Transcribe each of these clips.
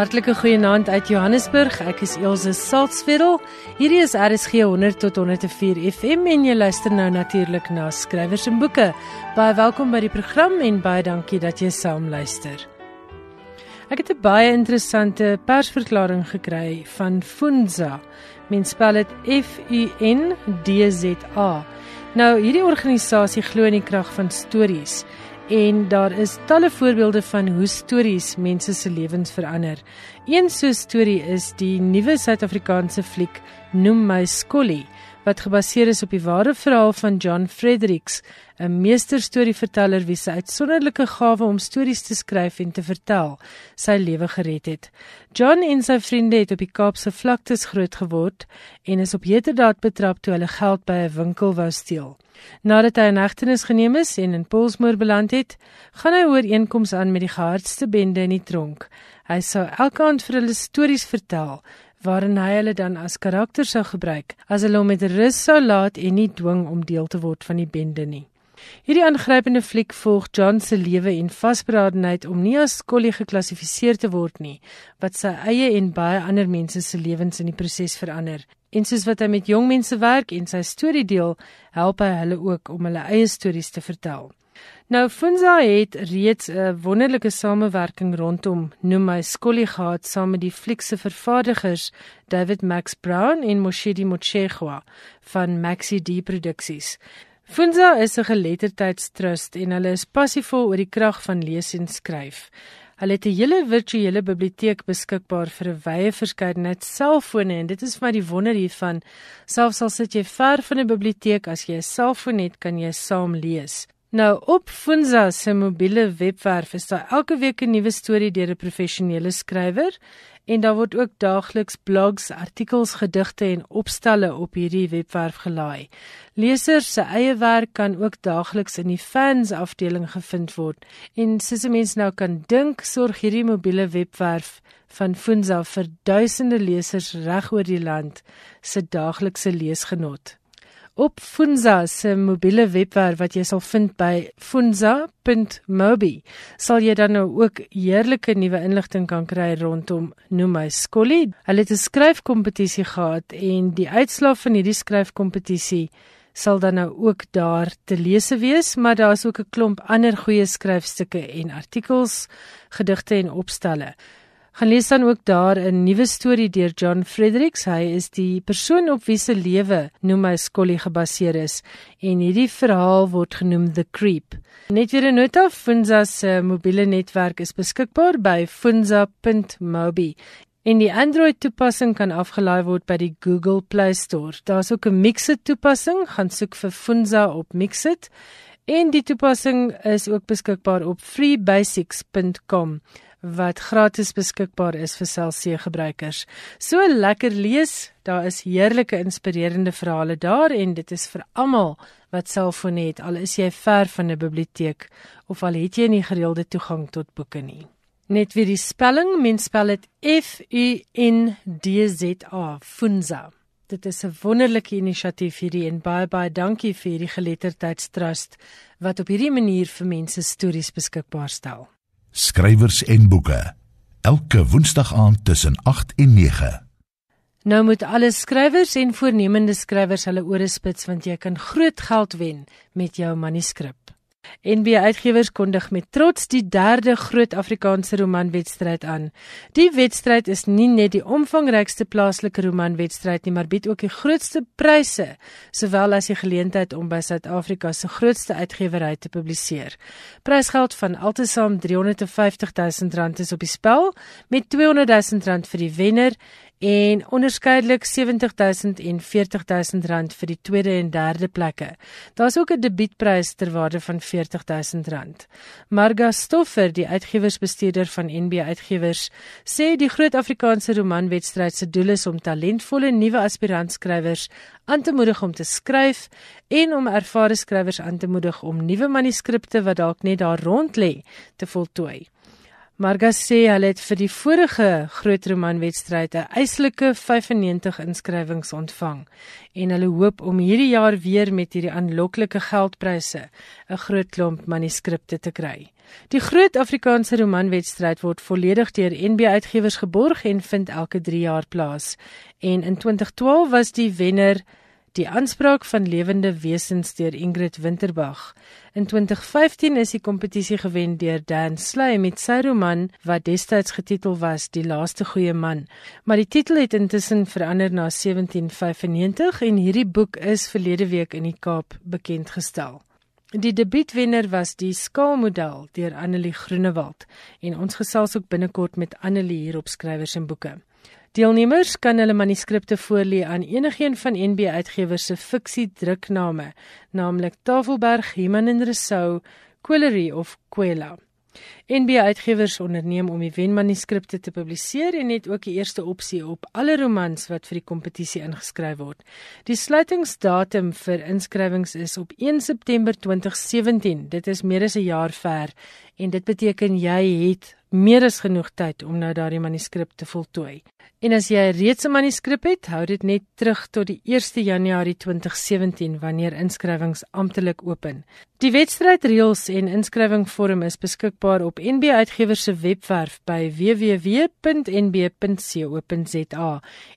Hartlike goeienaand uit Johannesburg. Ek is Elsje Salzveld. Hierdie is RSG 100 tot 104 FM en jy luister nou natuurlik na skrywers en boeke. Baie welkom by die program en baie dankie dat jy saam luister. Ek het 'n baie interessante persverklaring gekry van Funza. Mens spel dit F U N D Z A. Nou, hierdie organisasie glo in die krag van stories en daar is talle voorbeelde van hoe stories mense se lewens verander. Een so storie is die nuwe Suid-Afrikaanse fliek Noem my Skolly wat gebaseer is op die ware verhaal van John Fredericks, 'n meesterstorieverteller wie se uitsonderlike gawe om stories te skryf en te vertel sy lewe gered het. John en sy vriende het op die Kaapse vlaktes groot geword en is op heterdaad betrap toe hulle geld by 'n winkel wou steel. Nadat hy in hegtenis geneem is en in Polsmoor beland het, gaan hy ooreenkoms aan met die gehardste bende in die tronk. Hy sou elke aand vir hulle stories vertel waarin hy hulle dan as karakter sou gebruik as hulle hom met rus sou laat en nie dwing om deel te word van die bende nie. Hierdie aangrypende fliek volg John se lewe en vasberadenheid om nie as skollie geklassifiseer te word nie, wat sy eie en baie ander mense se lewens in die proses verander. En soos wat hy met jong mense werk en sy storie deel, help hy hulle ook om hulle eie stories te vertel. Nou Funza het reeds 'n wonderlike samewerking rondom Noem my Skolly gehad saam met die fliek se vervaardigers David Max Brown en Moshidi Mochegwa van Maxi D Produksies. Funza is 'n geletterdheidstrust en hulle is passievol oor die krag van lees en skryf. Hulle het 'n hele virtuele biblioteek beskikbaar vir 'n wye verskeidenheid selfone en dit is vir my die wonder hiervan. Selfs al sit jy ver van 'n biblioteek, as jy 'n selfoon het, kan jy saam lees. Nou op Funza se mobiele webwerf is daar elke week 'n nuwe storie deur 'n professionele skrywer en daar word ook daagliks blogs, artikels, gedigte en opstelle op hierdie webwerf gelaai. Lesers se eie werk kan ook daagliks in die fans afdeling gevind word en soos 'n mens nou kan dink, sorg hierdie mobiele webwerf van Funza vir duisende lesers reg oor die land se daaglikse leesgenot op Funza se mobiele webwerf wat jy sal vind by funza.mobi sal jy dan nou ook heerlike nuwe inligting kan kry rondom Noem my Skolly. Hulle het 'n skryfkompetisie gehad en die uitslae van hierdie skryfkompetisie sal dan nou ook daar te lees wees, maar daar is ook 'n klomp ander goeie skryfstukke en artikels, gedigte en opstelle. Gaan lees dan ook daar 'n nuwe storie deur John Fredericks. Hy is die persoon op wie se lewe noem hy Skolly gebaseer is en hierdie verhaal word genoem The Creep. Net weer 'n nota, Funza se mobiele netwerk is beskikbaar by funza.mobi. En die Android toepassing kan afgelaai word by die Google Play Store. Daar's ook 'n Mixit toepassing, gaan soek vir Funza op Mixit. En die toepassing is ook beskikbaar op freebasics.com wat gratis beskikbaar is vir selfsee gebruikers. So lekker lees, daar is heerlike inspirerende verhale daar en dit is vir almal wat selfoon het, al is jy ver van 'n biblioteek of al het jy nie gereelde toegang tot boeke nie. Net weer die spelling, mens spel dit F U N D Z A, Funza. Dit is 'n wonderlike inisiatief hierdie en baie baie dankie vir hierdie geletterdheidstrust wat op hierdie manier vir mense stories beskikbaar stel skrywers en boeke elke woensdag aand tussen 8 en 9 Nou moet alle skrywers en voornemende skrywers hulle ore spits want jy kan groot geld wen met jou manuskrip NB Uitgewers kondig met trots die derde groot Afrikaanse romanwedstryd aan. Die wedstryd is nie net die omvangrykste plaaslike romanwedstryd nie, maar bied ook die grootste pryse, sowel as die geleentheid om by Suid-Afrika se grootste uitgewery te publiseer. Prysgeld van altesaam R350 000 is op die spel, met R200 000 vir die wenner en onderskeidelik 70000 en 40000 rand vir die tweede en derde plekke. Daar's ook 'n debietprys ter waarde van 40000 rand. Marga Stoffer, die uitgewersbestuurder van NB Uitgewers, sê die Groot Afrikaanse Romanwedstryd se doel is om talentvolle nuwe aspirantskrywers aan te moedig om te skryf en om ervare skrywers aan te moedig om nuwe manuskripte wat dalk net daar rond lê te voltooi. Marga sê hulle het vir die vorige groot romanwedstryd 'n eislike 95 inskrywings ontvang en hulle hoop om hierdie jaar weer met hierdie aanloklike geldpryse 'n groot klomp manuskripte te kry. Die groot Afrikaanse romanwedstryd word volledig deur NB Uitgewers geborg en vind elke 3 jaar plaas. En in 2012 was die wenner Die aanspraak van lewende wesens deur Ingrid Winterbag. In 2015 is die kompetisie gewen deur Dan Sley met sy roman wat destyds getitel was Die laaste goeie man. Maar die titel het intussen verander na 1795 en hierdie boek is verlede week in die Kaap bekend gestel. Die debuutwenner was die skaalmodel deur Annelie Groenewald en ons gesels ook binnekort met Annelie hier op skrywers en boeke. Deelnemers kan hulle manuskripte voorlê aan enigiemand van NB Uitgewers se fiksie drukname, naamlik Tafelberg, Iman en Resou, Quillery of Quella. NB Uitgewers onderneem om die wenmanuskripte te publiseer en het ook die eerste opsie op alle romans wat vir die kompetisie ingeskryf word. Die sluitingsdatum vir inskrywings is op 1 September 2017. Dit is meer as 'n jaar ver en dit beteken jy het meer as genoeg tyd om nou daardie manuskrip te voltooi. En as jy reeds 'n manuskrip het, hou dit net terug tot die 1 Januarie 2017 wanneer inskrywings amptelik open. Die wedstrydreëls en inskrywingvorm is beskikbaar op NB Uitgewers se webwerf by www.nb.co.za.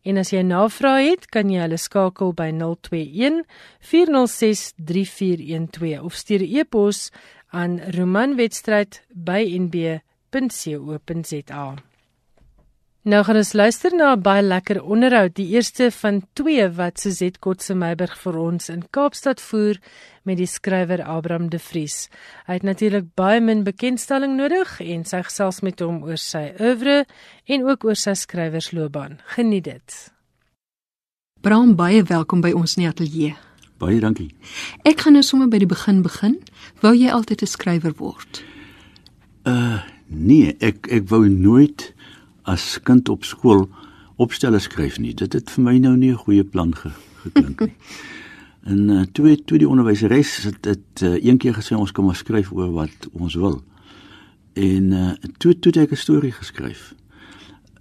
En as jy navrae het, kan jy hulle skakel by 021 406 3412 of stuur 'n e-pos aan romanwedstryd@nb.co.za. Nou gaan ons luister na 'n baie lekker onderhoud, die eerste van 2 wat Suzette Kotse Meiburg vir ons in Kaapstad voer met die skrywer Abraham De Vries. Hy het natuurlik baie min bekendstelling nodig en sy gesels met hom oor sy oeuvre en ook oor sy skrywersloopbaan. Geniet dit. Bram, baie welkom by ons in die ateljee. Baie dankie. Ek gaan nou sommer by die begin begin. Wou jy altyd 'n skrywer word? Uh nee, ek ek wou nooit as kind op skool opstelle skryf nie. Dit het vir my nou nie 'n goeie plan ge, geklink nie. en uh, toe toe die onderwyseres het dit uh, een keer gesê ons kan maar skryf oor wat ons wil. En uh, toe toe het ek 'n storie geskryf.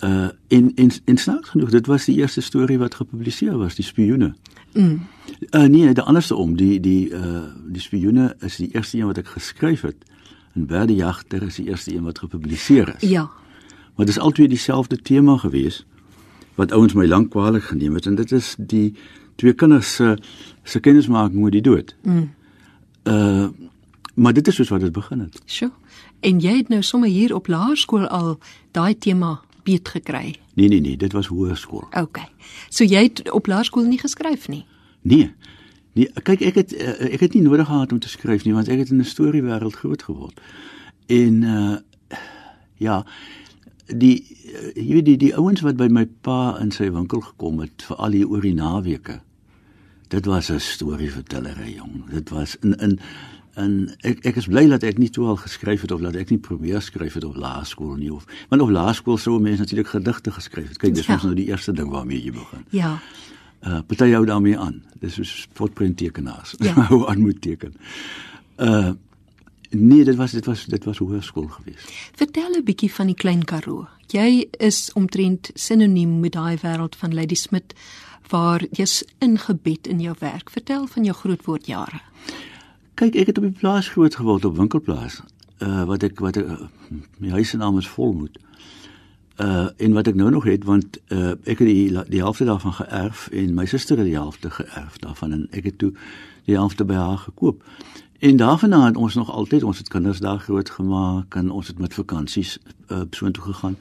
Uh in in in snaaks genoeg, dit was die eerste storie wat gepubliseer was, die spioene. Mm. Uh nee, die anderste om, die die uh die spioene is die eerste een wat ek geskryf het. En Berde Jagter is die eerste een wat gepubliseer is. Ja, Maar dit is altyd dieselfde tema gewees wat ouens my lank kwaliek geneem het en dit is die twee kinders se se kennismaking met die dood. Mm. Uh maar dit is soos wat dit begin het. Sjoe. En jy het nou sommer hier op laerskool al daai tema beet gekry. Nee nee nee, dit was hoërskool. OK. So jy het op laerskool nie geskryf nie. Nee. Nee, kyk ek het uh, ek het nie nodig gehad om te skryf nie want ek het in 'n storiewêreld groot geword. En uh ja, die eh, jy weet die die ouens wat by my pa in sy winkel gekom het vir al die oor die naweke. Dit was 'n storievertellery jong. Dit was in in en ek ek is bly dat ek nie toe al geskryf het of dat ek nie probeer skryf het op laerskool nie of want op laerskool sou mense natuurlik gedigte geskryf het. Kyk, dis ja. nou die eerste ding waarmee jy begin. Ja. Uh party jou daarmee aan. Dis soos fotprenttekenaars. Ja. Hoe aan moet teken. Uh Nee, dit was dit was dit was hoërskool geweest. Vertel 'n bietjie van die klein Karoo. Jy is omtrent sinoniem met daai wêreld van Lady Smith waar jy's ingebed in jou werk. Vertel van jou grootwordjare. Kyk, ek het op die plaas groot geword op Winkelplaas. Uh wat ek wat ek, uh, my huis se naam is Volmoed. Uh en wat ek nou nog het want uh ek het die die helfte daarvan geërf en my suster het die helfte geërf daarvan en ek het toe die helfte by haar gekoop. En daarna het ons nog altyd ons het kinders daar groot gemaak en ons het met vakansies uh, so intoe gegaan.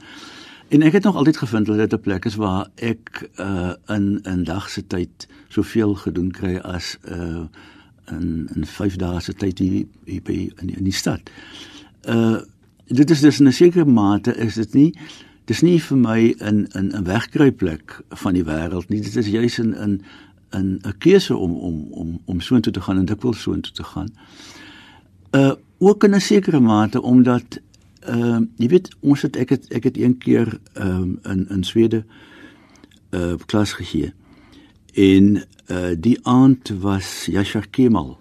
En ek het nog altyd gevind dat dit 'n plek is waar ek uh, in in dag se tyd soveel gedoen kry as uh, in in 5 dae se tyd hier, hier by in, in die stad. Uh dit is dus 'n sekere mate is dit nie dis nie vir my in in 'n wegkruipplek van die wêreld nie. Dit is juis in in 'n 'n keuse om om om om soontoe te gaan en dikwels soontoe te gaan. Uh ook in 'n sekere mate omdat uh jy weet ons het ek het ek het een keer um in in Swede uh klas gegee. En uh die aand was Yashar Kemal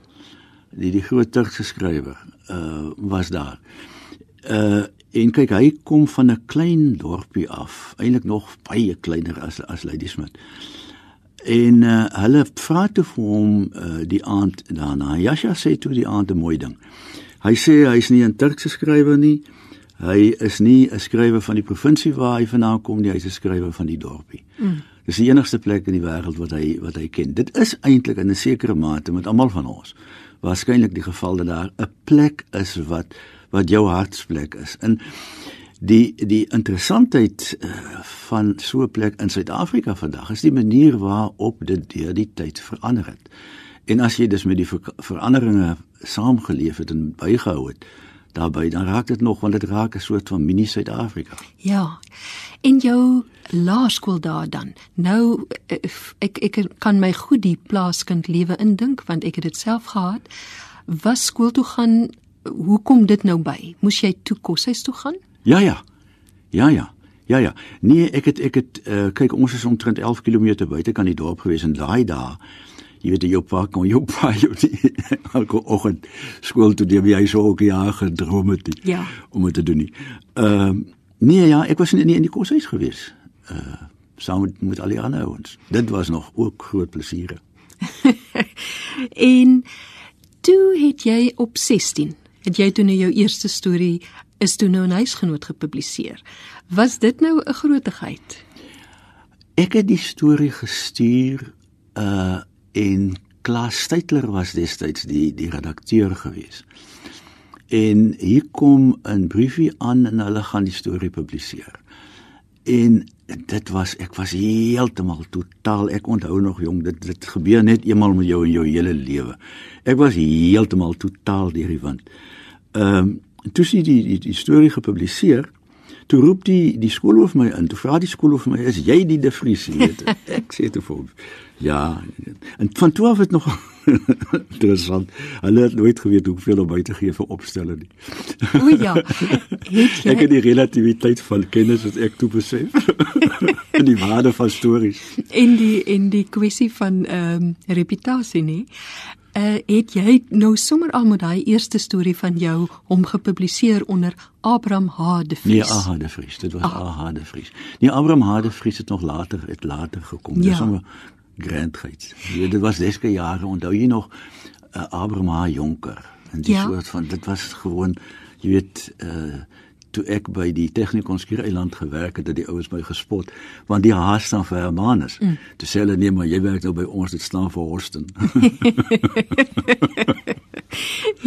die die groot Turkse skrywer uh was daar. Uh En kyk, hy kom van 'n klein dorpie af, eintlik nog baie kleiner as as Ladysmith. En uh, hulle vra toe vir hom uh, die aand daarna. Yasha sê toe die aand 'n mooi ding. Hy sê hy's nie 'n Turkse skrywer nie. Hy is nie 'n skrywer van die provinsie waar hy vandaan kom nie, hy's 'n skrywer van die dorpie. Mm. Dis die enigste plek in die wêreld wat hy wat hy ken. Dit is eintlik in 'n sekere mate met almal van ons. Waarskynlik die geval dat daar 'n plek is wat wat jou hartsplek is. En die die interessantheid uh, van so 'n plek in Suid-Afrika vandag is die manier waarop dit deur die tyd verander het. En as jy dus met die ver veranderinge saamgeleef het en bygehou het, daarbey dan raak dit nog want dit raak 'n soort van mini Suid-Afrika. Ja. En jou laerskool daar dan. Nou eh, ek ek kan my goed die plaaskind lewe indink want ek het dit self gehad. Was skool toe gaan hoe kom dit nou by? Moes jy toe koshuis toe gaan? Ja ja. Ja ja. Ja ja. Nee, ek het ek het uh, kyk ons is omtrent 11 km buite kan die dorp gewees en daai dae jy weet jou pa kon jou pa jou die elke oggend skool toe die hy so ook ja gedroom het die, ja. om dit te doen nie. Ehm uh, nee ja, ek was nie, nie in die koshuis gewees. Uh saam met, met al die ander ouens. Dit was nog ook groot plesiere. en toe het jy op 16 het jy toe nou jou eerste storie is toe nou 'n huisgenoot gepubliseer. Was dit nou 'n grootigheid? Ek het die storie gestuur uh en Klaas Steytler was destyds die die redakteur gewees. En hier kom 'n briefie aan en hulle gaan die storie publiseer. En dit was ek was heeltemal totaal ek onthou nog jong dit dit gebeur net eenmal met jou in jou hele lewe. Ek was heeltemal totaal deur die wind. Ehm um, toe sien die, die die storie gepubliseer toe roep die die skoolhoof my in. Toe vra die skoolhoof my, "Is jy die De Vries?" ek sê te vir hom, "Ja." En van 12 het nog interessant. Hulle het nooit geweet hoeveel om by te gee vir opstelle nie. O ja. Het jy Ek het die relativiteit van kennis wat ek toe besef. en die waarde van stories. En die en die kwessie van ehm um, reputasie nie uh, het jy nou sommer al met daai eerste storie van jou hom gepubliseer onder Abraham H de Vries. Nee, H de Vries, dit was H de Vries. Nee, Abraham H de Vries het nog later het later gekom. Ja. Dis sommer grandheid. Ja, dit was deske jare onthou jy nog uh, Abraham H Jonker en die ja. soort van dit was gewoon jy weet uh toe ek by die Technikon Skiereiland gewerk het, het die ouens my gespot want die haas staan vir Hermanus. Mm. Toe sê hulle nee, maar jy werk nou by ons, dit staan vir Horsten.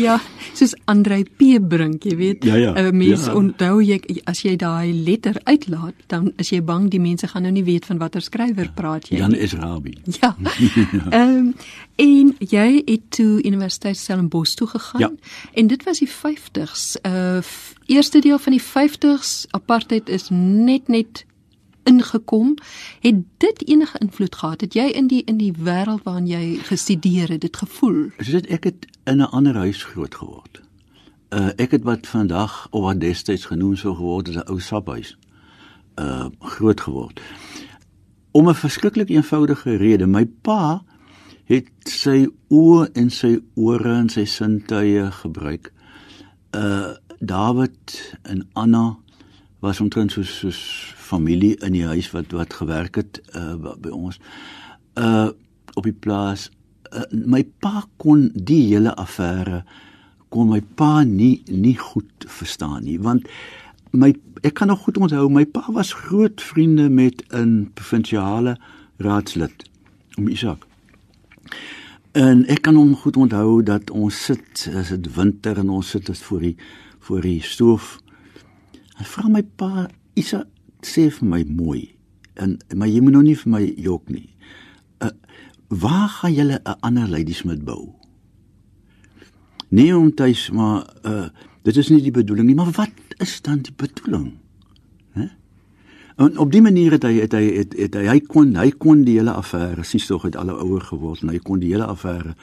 ja, soos Andrei P brink, jy weet. Ja, ja, 'n uh, Mens ja. onthou jy as jy daai letter uitlaat, dan is jy bang die mense gaan nou nie weet van watter skrywer praat jy. Jan Israbi. Ja. Ehm um, en jy het toe Universiteit Stellenbosch toe gegaan ja. en dit was die 50s. Uh eerste deel van die 50s apartheid is net net ingekom. Het dit enige invloed gehad? Het jy in die in die wêreld waarin jy gestudeer het, dit gevoel? Is dit ek het in 'n ander huis groot geword. Uh ek het wat vandag of wat destyds genoem sou geword het 'n ou saphuis. Uh groot geword. Om 'n verskriklik eenvoudige rede. My pa het sy oë en sy ore en sy sintuie gebruik. Uh David en Anna was omtrent soos soos familie in die huis wat wat gewerk het uh, by ons. Uh op die plaas uh, my pa kon die hele affære kon my pa nie nie goed verstaan nie want my ek kan nog goed onthou my pa was groot vriende met 'n provinsiale raadslid om Isak. En ek kan hom goed onthou dat ons sit as dit winter en ons sit as voor die voor die stoof. Hy vra my pa, "Isa, sê vir my mooi. En maar jy moet nou nie vir my jok nie. Uh, waar gaan julle 'n ander Ladysmith bou?" Nee, om tuis, maar uh dit is nie die bedoeling nie, maar wat is dan die bedoeling? En op die manier het hy het hy het, het hy hy kon hy kon die hele affære sies tog het alle ouer geword en hy kon die hele affære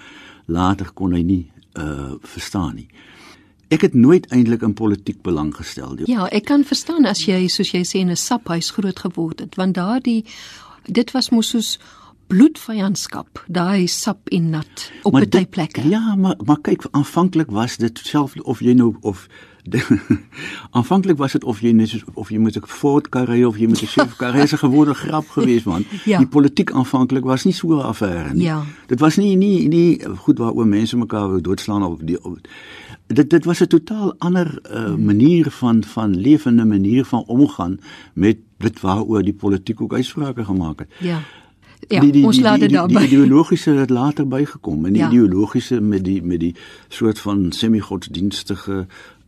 later kon hy nie uh verstaan nie. Ek het nooit eintlik in politiek belang gestel nie. Ja, ek kan verstaan as jy soos jy sê in 'n saphuis groot geword het, want daardie dit was mos soos bloedvyandskap, daai sap en nat op baie plekke. Ja, maar maar kyk, aanvanklik was dit self of jy nou of Aanvanklik was dit of jy net of jy moet 'n Ford kar ry of jy moet 'n Chevy kar ry, 'n gewone grap geweest man. Ja. Die politiek aanvanklik was nie so 'n affære nie. Ja. Dit was nie nie nie goed waaroor mense mekaar wou doodslaan of die of, dit dit was 'n totaal ander uh, manier van van lewende manier van omgaan met dit waaroor die politiek ook uitsprake gemaak het. Ja. Ja, ons laat dit die, daarby. die ideologiese het later bygekom en die ja. ideologiese met die met die soort van semi-godsdienstige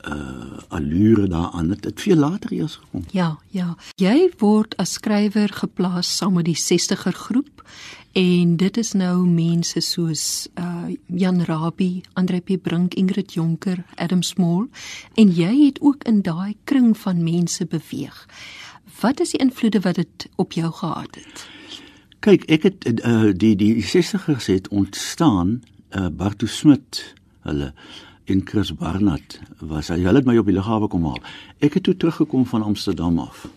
uh allure daaraan het dit veel later eers gekom. Ja, ja. Jy word as skrywer geplaas saam met die 60er groep en dit is nou mense soos uh Jan Rabie, Andre P Brink, Ingrid Jonker, Adam Small en jy het ook in daai kring van mense beweeg. Wat is die invloede wat dit op jou gehad het? Kyk, ek het uh die die 60ers het ontstaan uh Bartu Smit hulle en Chris Barnard was hy hulle het my op die lughawe kom haal. Ek het toe teruggekom van Amsterdam af.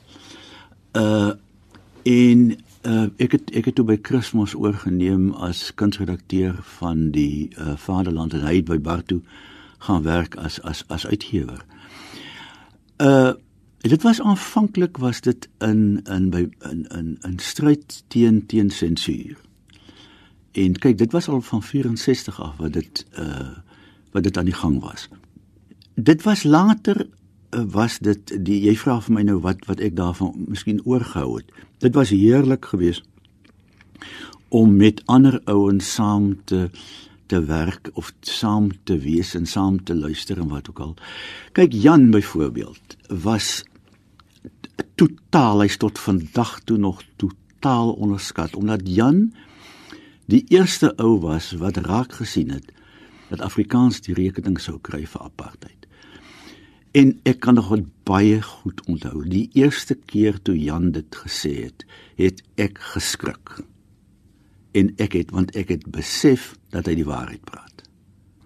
Uh en uh ek het ek het toe by Kersmos oorgeneem as kunsredakteur van die uh Vaderland en hy het by Bartu gaan werk as as as uitgewer. Uh dit was aanvanklik was dit in in by in in in stryd teen teen sensuur. En kyk, dit was al van 64 af wat dit uh wat dit aan die gang was. Dit was later uh, was dit die jy vra vir my nou wat wat ek daarvan miskien oorgehou het. Dit was heerlik geweest om met ander ouens saam te te werk of saam te wees en saam te luister en wat ook al. Kyk Jan byvoorbeeld was totaal hy's tot vandag toe nog totaal onderskat omdat Jan die eerste ou was wat raak gesien het dat Afrikaans die rekening sou kry vir apartheid. En ek kan nog baie goed onthou, die eerste keer toe Jan dit gesê het, het ek geskrik. En ek het want ek het besef dat hy die waarheid praat.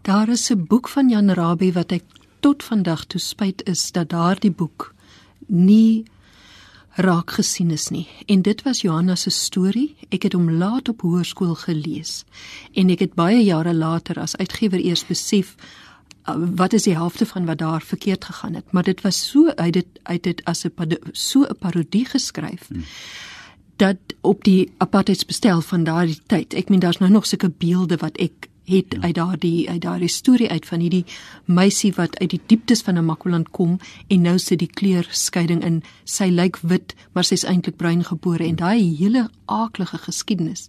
Daar is 'n boek van Jan Rabie wat ek tot vandag toe spyt is dat daardie boek nie raak gesien is nie. En dit was Johanna se storie. Ek het hom laat op hoërskool gelees en ek het baie jare later as uitgewer eers besef uh, wat is die helfte van wat daar verkeerd gegaan het. Maar dit was so uit dit uit dit as 'n so 'n parodie geskryf. Hmm dat op die apartheidsbestel van daardie tyd. Ek meen daar's nou nog sulke beelde wat ek het ja. uit daardie uit daardie storie uit van hierdie meisie wat uit die dieptes van 'n Makwaland kom en nou sit die kleurskeiding in. Sy lyk wit, maar sy's eintlik bruin gebore en daai hele aaklige geskiedenis.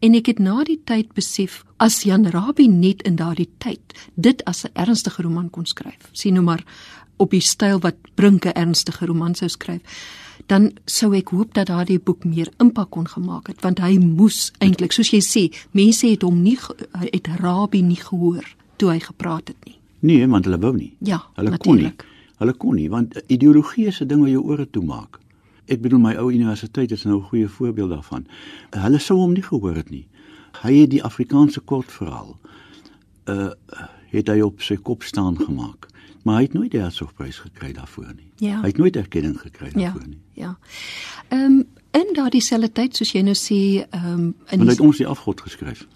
En ek het na die tyd besef as Jan Rabie net in daardie tyd dit as 'n ernstige roman kon skryf. Sien nou maar op die styl wat Brinke ernstige roman sou skryf dan sou ek hoop dat daardie boek meer impak kon gemaak het want hy moes eintlik soos jy sê mense het hom nie het Rabie nie gehoor toe hy gepraat het nie Nee, want hulle wou nie. Ja, hulle kon nie. natuurlijk. Hulle kon nie want ideologie is 'n ding wat jou ore toemaak. Ek bedoel my ou universiteit is nou 'n goeie voorbeeld daarvan. Hulle sou hom nie gehoor het nie. Hy het die Afrikaanse kortverhaal uh het hy op sy kop staan gemaak. Maar hy het nooit die Hertzogprys gekry daarvoor nie. Ja. Hy het nooit erkenning gekry ja daarvoor nie. ja ehm um, in daardie selfde tyd soos jy nou sê ehm um, in Want hy het ons die afgod geskryf.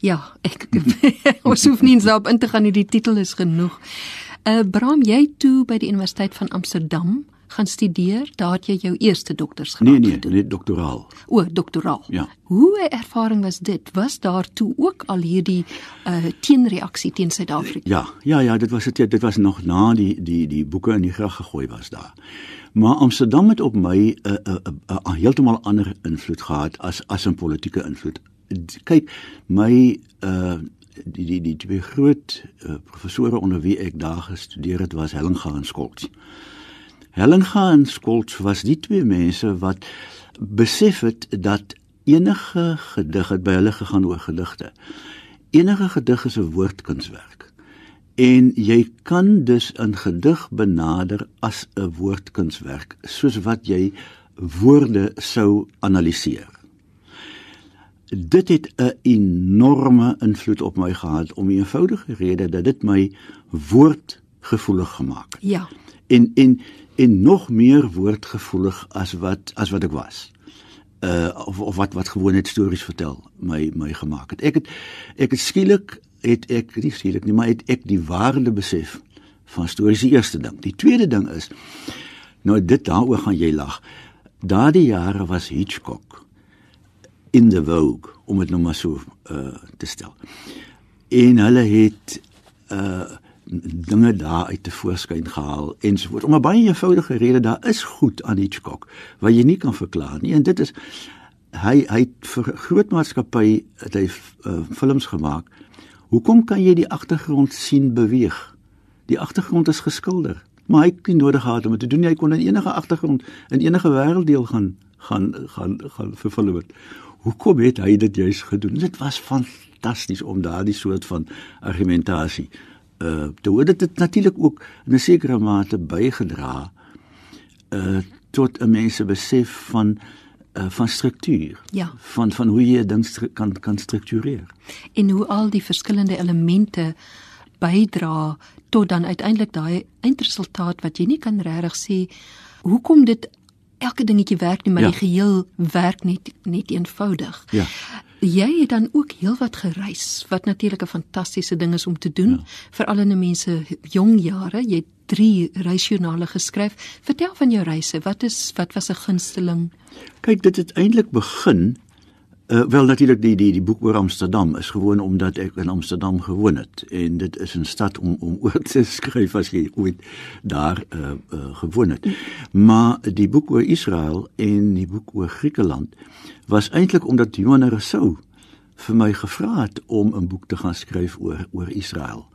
ja ek ons hoef nie eens daarop in te gaan nie die titel is genoeg uh Bram jy toe by die Universiteit van Amsterdam gaan studeer daar het jy jou eerste doktorsgraad Nee nee, gedoen net doktoraal. O, doktoraal. Ja. Hoe 'n ervaring was dit? Was daar toe ook al hierdie uh teenreaksie teen Suid-Afrika? Ja, ja, ja, dit was dit dit was nog na die die die boeke in die grag gegooi was daar. Maar Amsterdam het op my 'n uh, 'n uh, uh, uh, heeltemal ander invloed gehad as as 'n politieke invloed. Kyk, my uh die die die twee groot uh, professore onder wie ek daar gestudeer het was Hellinga en Skols. Hellinga en Skols was die twee mense wat besef het dat enige gedig het by hulle gegaan oor gedigte. Enige gedig is 'n woordkunswerk. En jy kan dus 'n gedig benader as 'n woordkunswerk, soos wat jy woorde sou analiseer. Dit het 'n enorme invloed op my gehad om die eenvoudige rede dat dit my woordgevoelig gemaak het Ja. en en en nog meer woordgevoelig as wat as wat ek was. Uh of of wat wat gewoon net stories vertel my my gemaak het. Ek het ek het skielik het ek nie skielik nie, maar het ek die waarde besef van stories die eerste ding. Die tweede ding is nou dit daaroor gaan jy lag. Daardie jare was Hitchcock in the vogue om dit nou maar so uh te stel. En hulle het uh dinge daar uit te voorskyn gehaal ensovoorts. Om 'n baie eenvoudige rede, daar is goed aan Hitchcock wat jy nie kan verklaar nie. En dit is hy hy het vir groot maatskappy het hy uh, films gemaak. Hoekom kan jy die agtergrond sien beweeg? Die agtergrond is geskilder, maar hy het nie nodig gehad om dit te doen. Hy kon in enige agtergrond in enige wêrelddeel gaan gaan gaan gaan vervul word. Hoekom het hy dit juis gedoen? Dit was fantasties om daardie soort van argumentasie uh te hoor dit het natuurlik ook in 'n sekere mate bygedra uh tot 'n mens se besef van uh van struktuur. Ja. Van van hoe jy ding kan kan struktureer. En hoe al die verskillende elemente bydra tot dan uiteindelik daai eindresultaat wat jy nie kan regtig sê hoekom dit elke dingetjie werk nie, maar Ja. die geheel werk net net eenvoudig. Ja. Jy het dan ook heelwat gereis, wat natuurlik 'n fantastiese ding is om te doen, ja. veral in 'n mens se jong jare. Jy het 3 reisjoernale geskryf. Vertel van jou reise. Wat is wat was 'n gunsteling? Kyk, dit het eintlik begin uh, wel natuurlik die die die boek oor Amsterdam is gewoon omdat ek in Amsterdam gewoon het en dit is 'n stad om om oor te skryf as jy ooit daar uh, uh, gewoon het. Maar die boek oor Israel en die boek oor Griekeland was eintlik omdat Johan Rousseau vir my gevra het om 'n boek te gaan skryf oor oor Israel.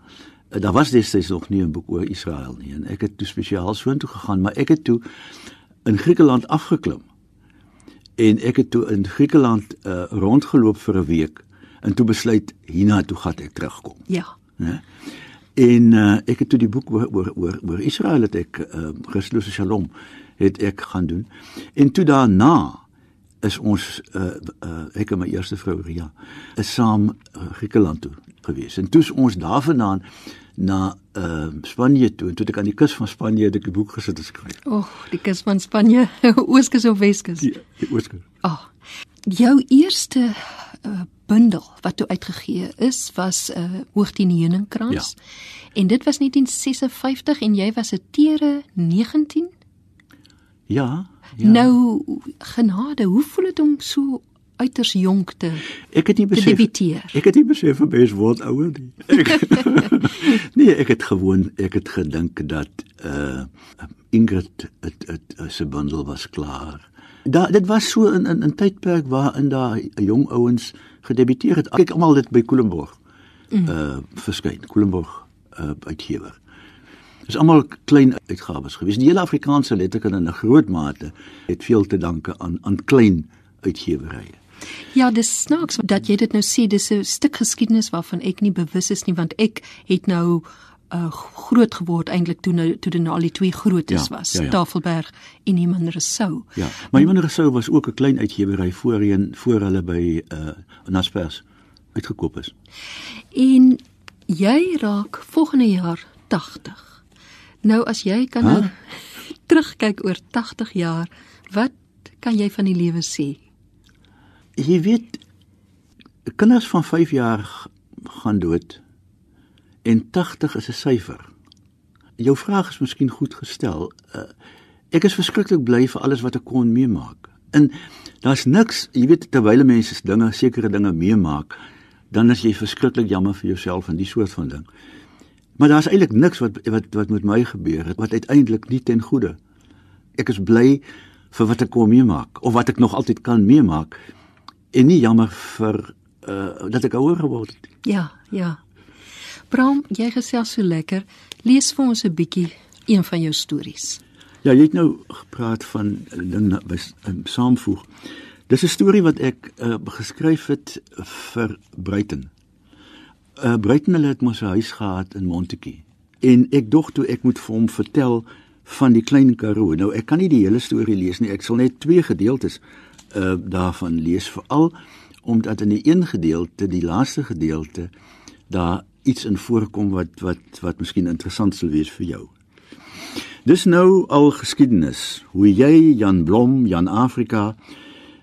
Uh, Daar was destyds nog nie 'n boek oor Israel nie en ek het toe spesiaal soontoe gegaan, maar ek het toe in Griekeland afgeklim en ek het toe in Griekeland uh, rondgeloop vir 'n week en toe besluit hiernatoe gaan ek terugkom, Ja. né? En uh, ek het toe die boek oor oor oor, oor Israel het ek uh, Christus Shalom het ek gaan doen. En toe daarna is ons uh, uh, ek en my eerste vrou Ria is saam uh, Griekeland toe gewees. En toe is ons daarvandaan na uh, Spanje toe en toe ek aan die kus van Spanje het ek die boek gesit en skryf. O, oh, die kus van Spanje, Ooskus of Weskus? Die, die oorskrif. Ah. Oh, jou eerste uh, bundel wat toe uitgegee is was 'n uh, Hoogtien Heuningkrans. Ja. En dit was 1956 en jy was 'n tere 19. Ja, Ja. Nou genade, hoe voel dit om so uiters jonk te Ek het nie besef debuteer? Ek het nie besef vir mens word ouer nie. Ek, nee, ek het gewoon ek het gedink dat uh Ingrid het het se bundel was klaar. Da dit was so in in 'n tydperk waarin daar jong ouens gedebuteer het. Kyk almal dit by Koelenborg. Uh verskyn Koelenborg uh uitgewer. Dis almal klein uitgawes gewees. Die hele Afrikaanse letterkunde in 'n groot mate het veel te danke aan aan klein uitgewerye. Ja, dis snaaks dat jy dit nou sê, dis 'n stuk geskiedenis waarvan ek nie bewus is nie want ek het nou uh groot geword eintlik toe nou toe dit nou al die twee grootes Ja, was, ja, ja. Tafelberg en Iman Rousseau. Ja, maar Johan Rousseau was ook 'n klein uitgewery voorheen voor hulle by uh Naspers uitgekoop is. En jy raak volgende jaar 80. Nou as jy kan Huh? nou terugkyk oor 80 jaar, wat kan jy van die lewe sê? Jy weet kinders van 5 jaar gaan dood en 80 is 'n syfer. Jou vraag is miskien goed gestel. Uh, ek is verskriklik bly vir alles wat ek kon meemaak. En daar's niks, jy weet terwyl mense dinge, sekere dinge meemaak, dan is jy verskriklik jammer vir jouself en die soort van ding. Maar daar's eintlik niks wat wat wat met my gebeur het wat uiteindelik nie ten goeie. Ek is bly vir wat ek kon meemaak of wat ek nog altyd kan meemaak en nie jammer vir uh dat ek ouer geword het. Ja, ja. Bram, jy gesels so lekker. Lees vir ons 'n bietjie een van jou stories. Ja, jy het nou gepraat van ding wat um, saamvoeg. Dis 'n storie wat ek uh, geskryf het vir Bruiten. Uh Bruiten hulle het mos 'n huis gehad in Montetjie. En ek dog toe ek moet vir hom vertel van die klein Karoo. Nou ek kan nie die hele storie lees nie. Ek sal net twee gedeeltes uh daarvan lees veral omdat in die een gedeelte, die laaste gedeelte, daar iets in voorkom wat wat wat miskien interessant sal wees vir jou. Dis nou al geskiedenis hoe jy Jan Blom, Jan Afrika,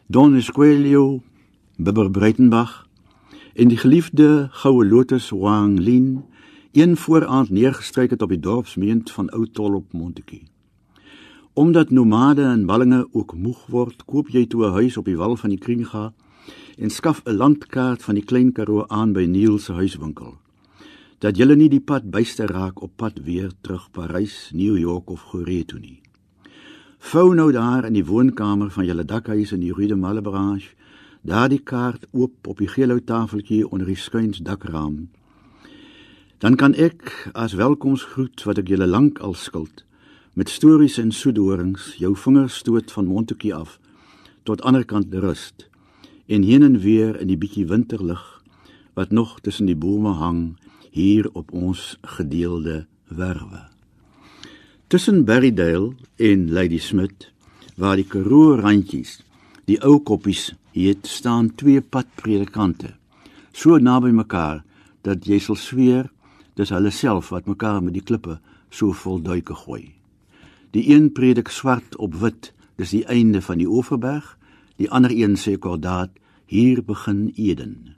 Don Esquelio, Bibber Breitenbach en die geliefde goue lotus Wang Lin een vooraand neergestryk het op die dorpsmeent van Ou Tol op Montetjie. Omdat nomade en ballinge ook moeg word, koop jy toe 'n huis op die wal van die Kringa en skaf 'n landkaart van die Klein Karoo aan by Neil se huiswinkel. Dat jy nie die pad byste raak op pad weer terug Parys, New York of Goree toe nie. Vou nou daar in die woonkamer van julle dakhuis in die Rue de Malebranche, daar die kaart oop op die geel tafeltjie onder die skuins dakraam. Dan kan ek as welkomsgroet wat ek julle lank al skuld met stories en soedorings jou vingers stoot van Montetjie af tot ander kant rust en heen en weer in die bietjie winterlig wat nog tussen die bome hang hier op ons gedeelde werwe. Tussen Berrydale en Lady Smith waar die Karoo randjies die ou koppies het staan twee padpredikante so naby mekaar dat jy sal sweer dis hulle self wat mekaar met die klippe so vol duike gooi. Die een predik swart op wit, dis die einde van die Oeverberg Die ander een sê kordaat: Hier begin Eden.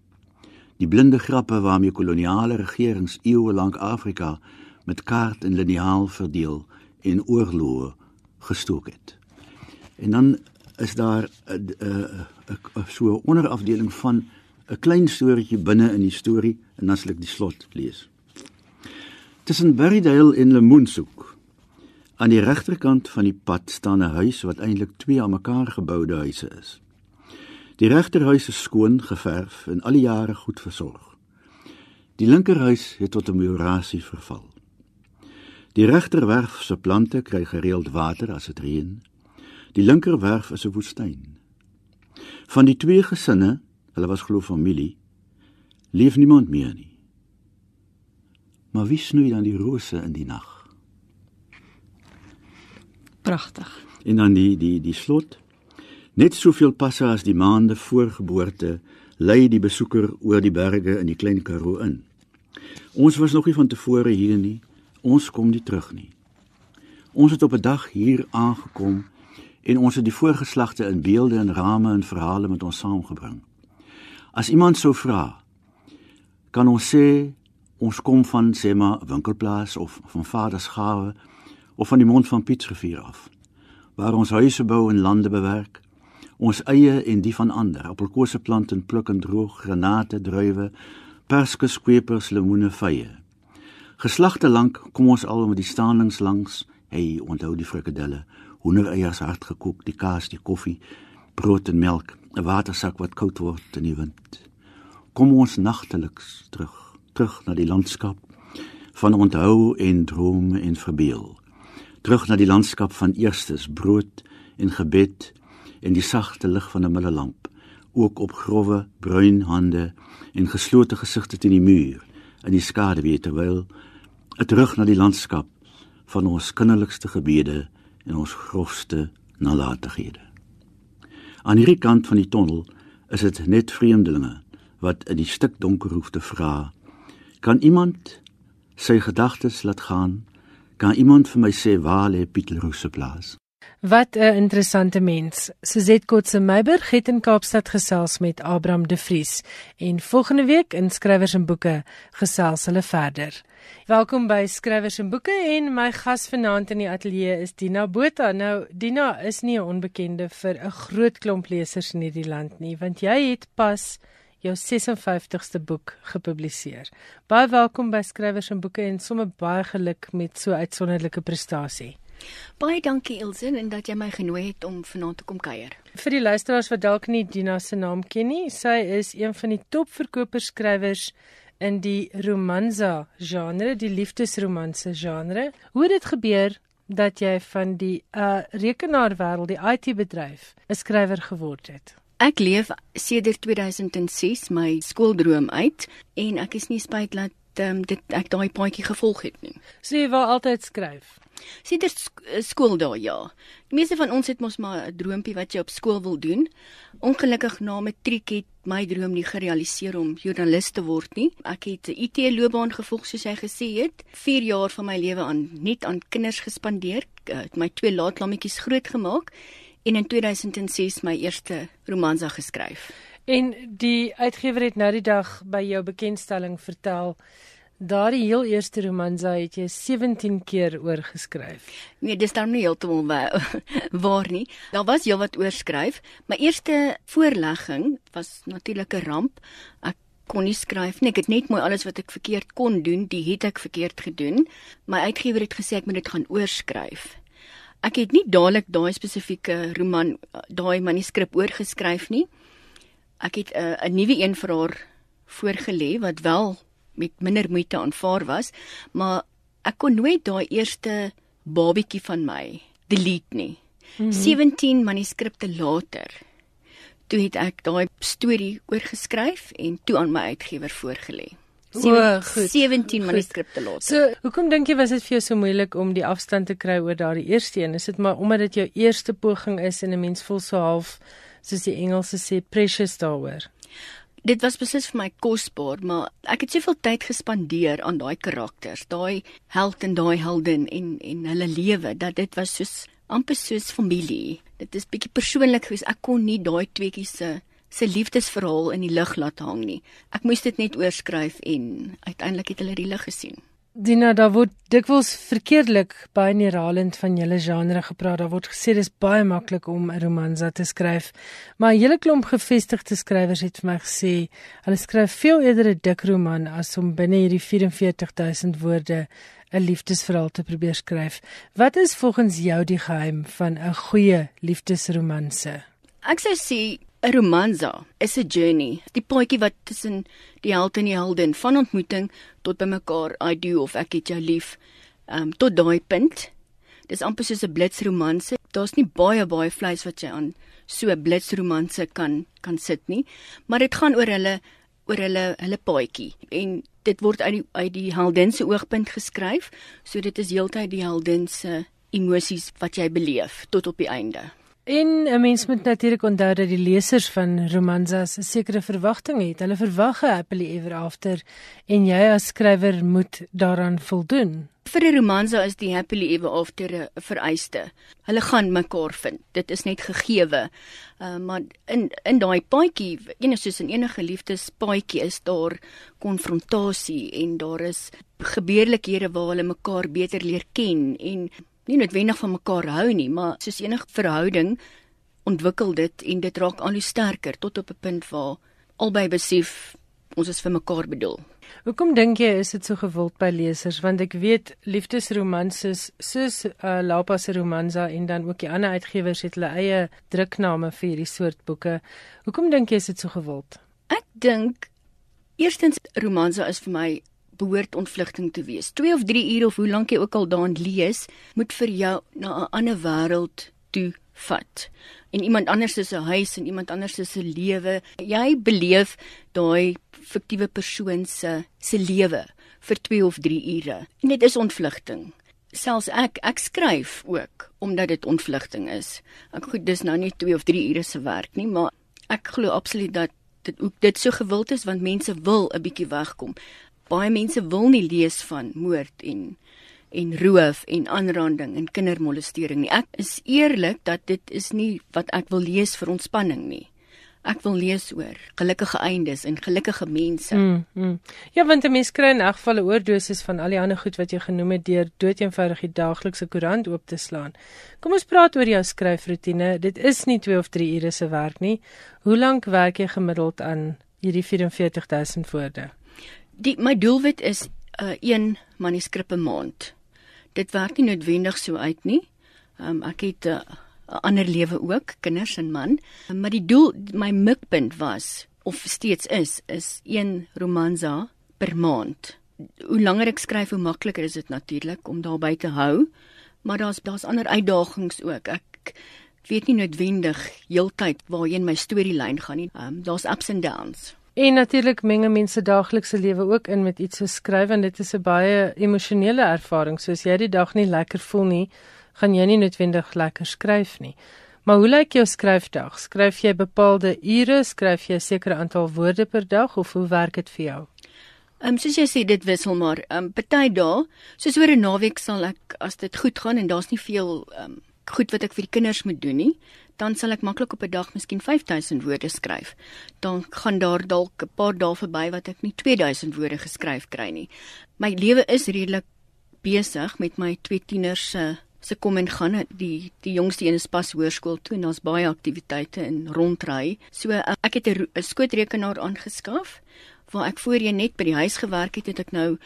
Die blinde grappe waarmee koloniale regerings eeue lank Afrika met kaart en liniaal verdeel en oorloë gestook het. En dan is daar 'n 'n so 'n onderafdeling van 'n klein storieetjie binne in die storie en dan sal ek die slot lees. Tussen Berrydale en Lemoensoek Aan die regterkant van die pad staan 'n huis wat eintlik twee aan mekaar geboude huise is. Die regterhuis is skoon geverf en al die jare goed versorg. Die linkerhuis het tot 'n murasie verval. Die regterwerf se plante kry gereeld water as dit reën. Die linkerwerf is 'n woestyn. Van die twee gesinne, hulle was glo familie, leef niemand meer nie. Maar wie snoei dan die rose in die nag? Pragtig. En dan die die die slot. Net soveel passe as die maande voor geboorte lei die besoeker oor die berge in die klein Karoo in. Ons was nog nie van tevore hier nie. Ons kom nie terug nie. Ons het op 'n dag hier aangekom en ons het die voorgeslagte in beelde en rame en verhale met ons saamgebring. As iemand sou vra, kan ons sê ons kom van sê maar winkelplaas of van Vader se gawe of van die mond van Pietsrivier af waar ons huise bou en lande bewerk ons eie en die van ander appelkose plant en pluk en droog granate druiwe perske skwepers lemoene vye. Geslagte lank kom ons al met die staanings langs. Hey onthou die frikadelle hoendereiers hard gekook die kaas die koffie brood en melk 'n watersak wat koud word in die wind. Kom ons nagteliks terug terug na die landskap van onthou en drome en verbeel terug na die landskap van eerstes brood en gebed en die sagte lig van 'n middelamp ook op grouwe bruin hande en geslote gesigte teen die muur in die skaduwee terwyl terug na die landskap van ons kinderlikste gebede en ons grofste nalatighede aan hierdie kant van die tonnel is dit net vreemdelinge wat in die stik donker hoef te vra kan iemand sy gedagtes laat gaan Kan iemand vir my sê waar lê Pietelroos se plaas? Wat 'n interessante mens. Suzette Kotse Meiberg het in Kaapstad gesels met Abraham De Vries en volgende week in Skrywers en Boeke gesels hulle verder. Welkom by Skrywers en Boeke en my gas vanaand in die ateljee is Dina Botha. Nou Dina is nie 'n onbekende vir 'n groot klomp lesers in hierdie land nie, want jy het pas jou 56ste boek gepubliseer. Baie welkom by Skrywers en Boeke en sommer baie geluk met so uitsonderlike prestasie. Baie dankie Elsin en dat jy my genooi het om vanaand te kom kuier. Vir die luisteraars wat dalk nie Dina se naam ken nie, sy is een van die topverkoperskrywers in die romanza genre, die liefdesromanse genre. Hoe het dit gebeur dat jy van die uh, rekenaarwêreld, die IT bedryf, 'n skrywer geword het? Ek leef sedert 2006 my skooldroom uit en ek is nie spyt dat um, dit ek daai paadjie gevolg het nie. So jy wou altyd skryf. Sedert sk skool daar ja. Die meeste van ons het mos maar 'n droompie wat jy op skool wil doen. Ongelukkig na matriek het my droom nie gerealiseer om joernalis te word nie. Ek het 'n IT loopbaan gevolg soos hy gesê het. 4 jaar van my lewe aan net aan kinders gespandeer. Ek het my twee laatlammetjies grootgemaak en in 2006 my eerste romansa geskryf. En die uitgewer het nou die dag by jou bekendstelling vertel Daardie heel eerste romansa het jy 17 keer oorgeskryf. Nee, dis dan nie heeltemal waar, nie. Daar was heelwat oorskryf. My eerste voorlegging was natuurlik 'n ramp. Ek kon nie skryf nie. Ek het net mooi alles wat ek verkeerd kon doen, die het ek verkeerd gedoen. My uitgewer het gesê ek moet dit gaan oorskryf. Ek het nie dadelik daai spesifieke roman, daai manuskrip oorgeskryf nie. Ek het eh, 'n uh, nuwe een vir haar voorgelê wat wel met minder moeite aanvaar was, maar ek kon nooit daai eerste babietjie van my delete nie. Mm -hmm. 17 manuskripte later toe het ek daai storie oorgeskryf en toe aan my uitgewer voorgelê. O, goed. 17 manuskripte later. So, hoekom dink jy was dit vir jou so moeilik om die afstand te kry oor daardie eerste een? Is dit maar omdat dit jou eerste poging is en 'n mens voel so half soos die Engelse sê precious daaroor? dit was beslis vir my kosbaar, maar ek het soveel tyd gespandeer aan daai karakters, daai held en daai heldin en en hulle lewe dat dit was soos amper soos familie. Dit is bietjie persoonlik geweest. Ek kon nie daai tweeetjies se se liefdesverhaal in die lug laat hang nie. Ek moes dit net oorskryf en uiteindelik het hulle die lig gesien. Dina, daar word dikwels verkeerdelik baie neerhalend van julle genre gepraat. Daar word gesê dis baie maklik om 'n romansa te skryf. Maar 'n hele klomp gevestigde skrywers het vir my gesê, hulle skryf veel eerder 'n dik roman as om binne hierdie 44000 woorde 'n liefdesverhaal te probeer skryf. Wat is volgens jou die geheim van 'n goeie liefdesromanse? Ek sou sê 'n romansa is 'n journey. Die paadjie wat tussen die held en die heldin van ontmoeting tot by mekaar, I do of ek het jou lief, um tot daai punt. Dis amper soos 'n blitsromanse. Daar's nie baie baie vleis wat jy aan so 'n blitsromanse kan kan sit nie, maar dit gaan oor hulle oor hulle hulle paadjie en dit word uit die uit die heldin se oogpunt geskryf, so dit is heeltyd die heldin se emosies wat jy beleef tot op die einde. En 'n mens moet natuurlik onthou dat die lesers van romansas 'n sekere verwagting het. Hulle verwag 'n happily ever after en jy as skrywer moet daaraan voldoen. Vir 'n romansa is die happily ever after 'n vereiste. Hulle gaan mekaar vind. Dit is net gegeewe. Uh, maar in in daai paadjie, enigs soos in enige liefdespaadjie is daar konfrontasie en daar is gebeurlikhede waar hulle mekaar beter leer ken en nie noodwendig van mekaar hou nie, maar soos enige verhouding ontwikkel dit en dit raak al hoe sterker tot op 'n punt waar albei besef ons is vir mekaar bedoel. Hoekom dink jy is dit so gewild by lesers? Want ek weet liefdesromanses soos uh, Lapa se romansa en dan ook die ander uitgewers het hulle eie drukname vir hierdie soort boeke. Hoekom dink jy is dit so gewild? Ek dink eerstens romansa is vir my behoort ontvlugting te wees. 2 of 3 ure of hoe lank jy ook al daarin lees, moet vir jou na 'n ander wêreld toe vat. En iemand anders se huis en iemand anders se lewe. Jy beleef daai fiktiewe persoon se se lewe vir 2 of 3 ure. En dit is ontvlugting. Selfs ek ek skryf ook omdat dit ontvlugting is. Ek goed dis nou nie 2 of 3 ure se werk nie, maar ek glo absoluut dat dit ook dit so gewild is want mense wil 'n bietjie wegkom baie mense wil nie lees van moord en en roof en aanranding en kindermolestering nie. Ek is eerlik dat dit is nie wat ek wil lees vir ontspanning nie. Ek wil lees oor gelukkige eindes en gelukkige mense. Mm, mm. Ja, want 'n mens kry in elk geval 'n oordosis van al die ander goed wat jy genoem het deur doeteenvoudig die daaglikse koerant oop te slaan. Kom ons praat oor jou skryfroetine. Dit is nie 2 of 3 ure se werk nie. Hoe lank werk jy gemiddeld aan hierdie 44000 woorde? Die my doelwit is 'n uh, een manuskrip per maand. Dit werk nie noodwendig so uit nie. Um, ek het 'n uh, ander lewe ook, kinders en man, maar die doel my mikpunt was of steeds is is een romansa per maand. Hoe langer ek skryf, hoe makliker is dit natuurlik om daarby te hou, maar daar's daar's ander uitdagings ook. Ek weet nie noodwendig heeltyd waarheen my storielyn gaan nie. Um, daar's ups and downs. En natuurlik menge mense daaglikse lewe ook in met iets so skryf en dit is 'n baie emosionele ervaring. So as jy die dag nie lekker voel nie, gaan jy nie noodwendig lekker skryf nie. Maar hoe lyk jou skryfdag? Skryf jy bepaalde ure, skryf jy 'n sekere aantal woorde per dag of hoe werk dit vir jou? Ehm um, soos jy sê dit wissel maar. Ehm um, party dae, soos oor 'n naweek sal ek as dit goed gaan en daar's nie veel ehm um, goed wat ek vir die kinders moet doen nie, dan sal ek maklik op 'n dag miskien 5000 woorde skryf. Dan gaan daar dalk 'n paar dae verby wat ek nie 2000 woorde geskryf kry nie. My lewe is redelik besig met my twee tieners se se kom en gaan. Die die jongste een is pas hoërskool toe en daar's baie aktiwiteite en rondry. So ek het 'n skootrekenaar aangeskaf waar ek voorheen net by die huis gewerk het, het ek nou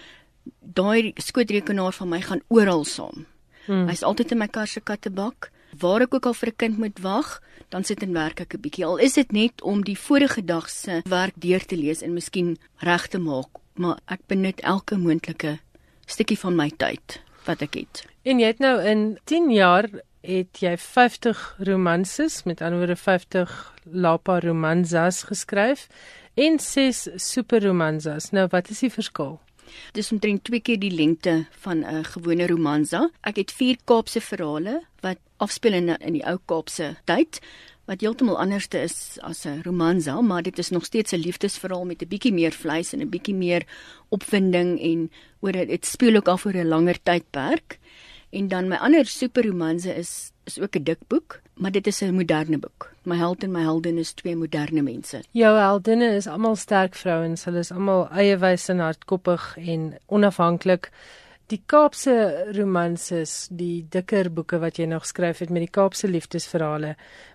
daai skootrekenaar van my gaan oral saam. Hmm. Hy's altyd in my kar se kattebak waar ek ook al vir 'n kind moet wag, dan sit en werk ek 'n bietjie. Al is dit net om die vorige dag se werk deur te lees en miskien reg te maak, maar ek benut elke moontlike stukkie van my tyd wat ek het. En jy het nou in 10 jaar het jy 50 romanses, met ander woorde 50 lapa romansas geskryf en 6 superromansas. Nou wat is die verskil? Dis omtrent twee keer die lengte van 'n gewone romansa. Ek het vier Kaapse verhale wat afspeel in in die ou Kaapse tyd wat heeltemal anderste is as 'n romansa, maar dit is nog steeds 'n liefdesverhaal met 'n bietjie meer vleis en 'n bietjie meer opwinding en oor dit speel ook af oor 'n langer tydperk. En dan my ander superromanse is is ook 'n dik boek, maar dit is 'n moderne boek. My held en my heldin is twee moderne mense. Jou heldinne is almal sterk vrouens. Hulle is almal eiewyse en hardkoppig en onafhanklik. Die Kaapse romanses, die dikker boeke wat jy nog skryf het met die Kaapse liefdesverhale,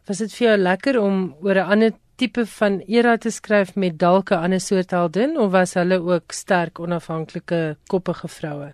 was dit vir jou lekker om oor 'n ander tipe van era te skryf met dalk 'n ander soort heldin of was hulle ook sterk onafhanklike koppige vroue?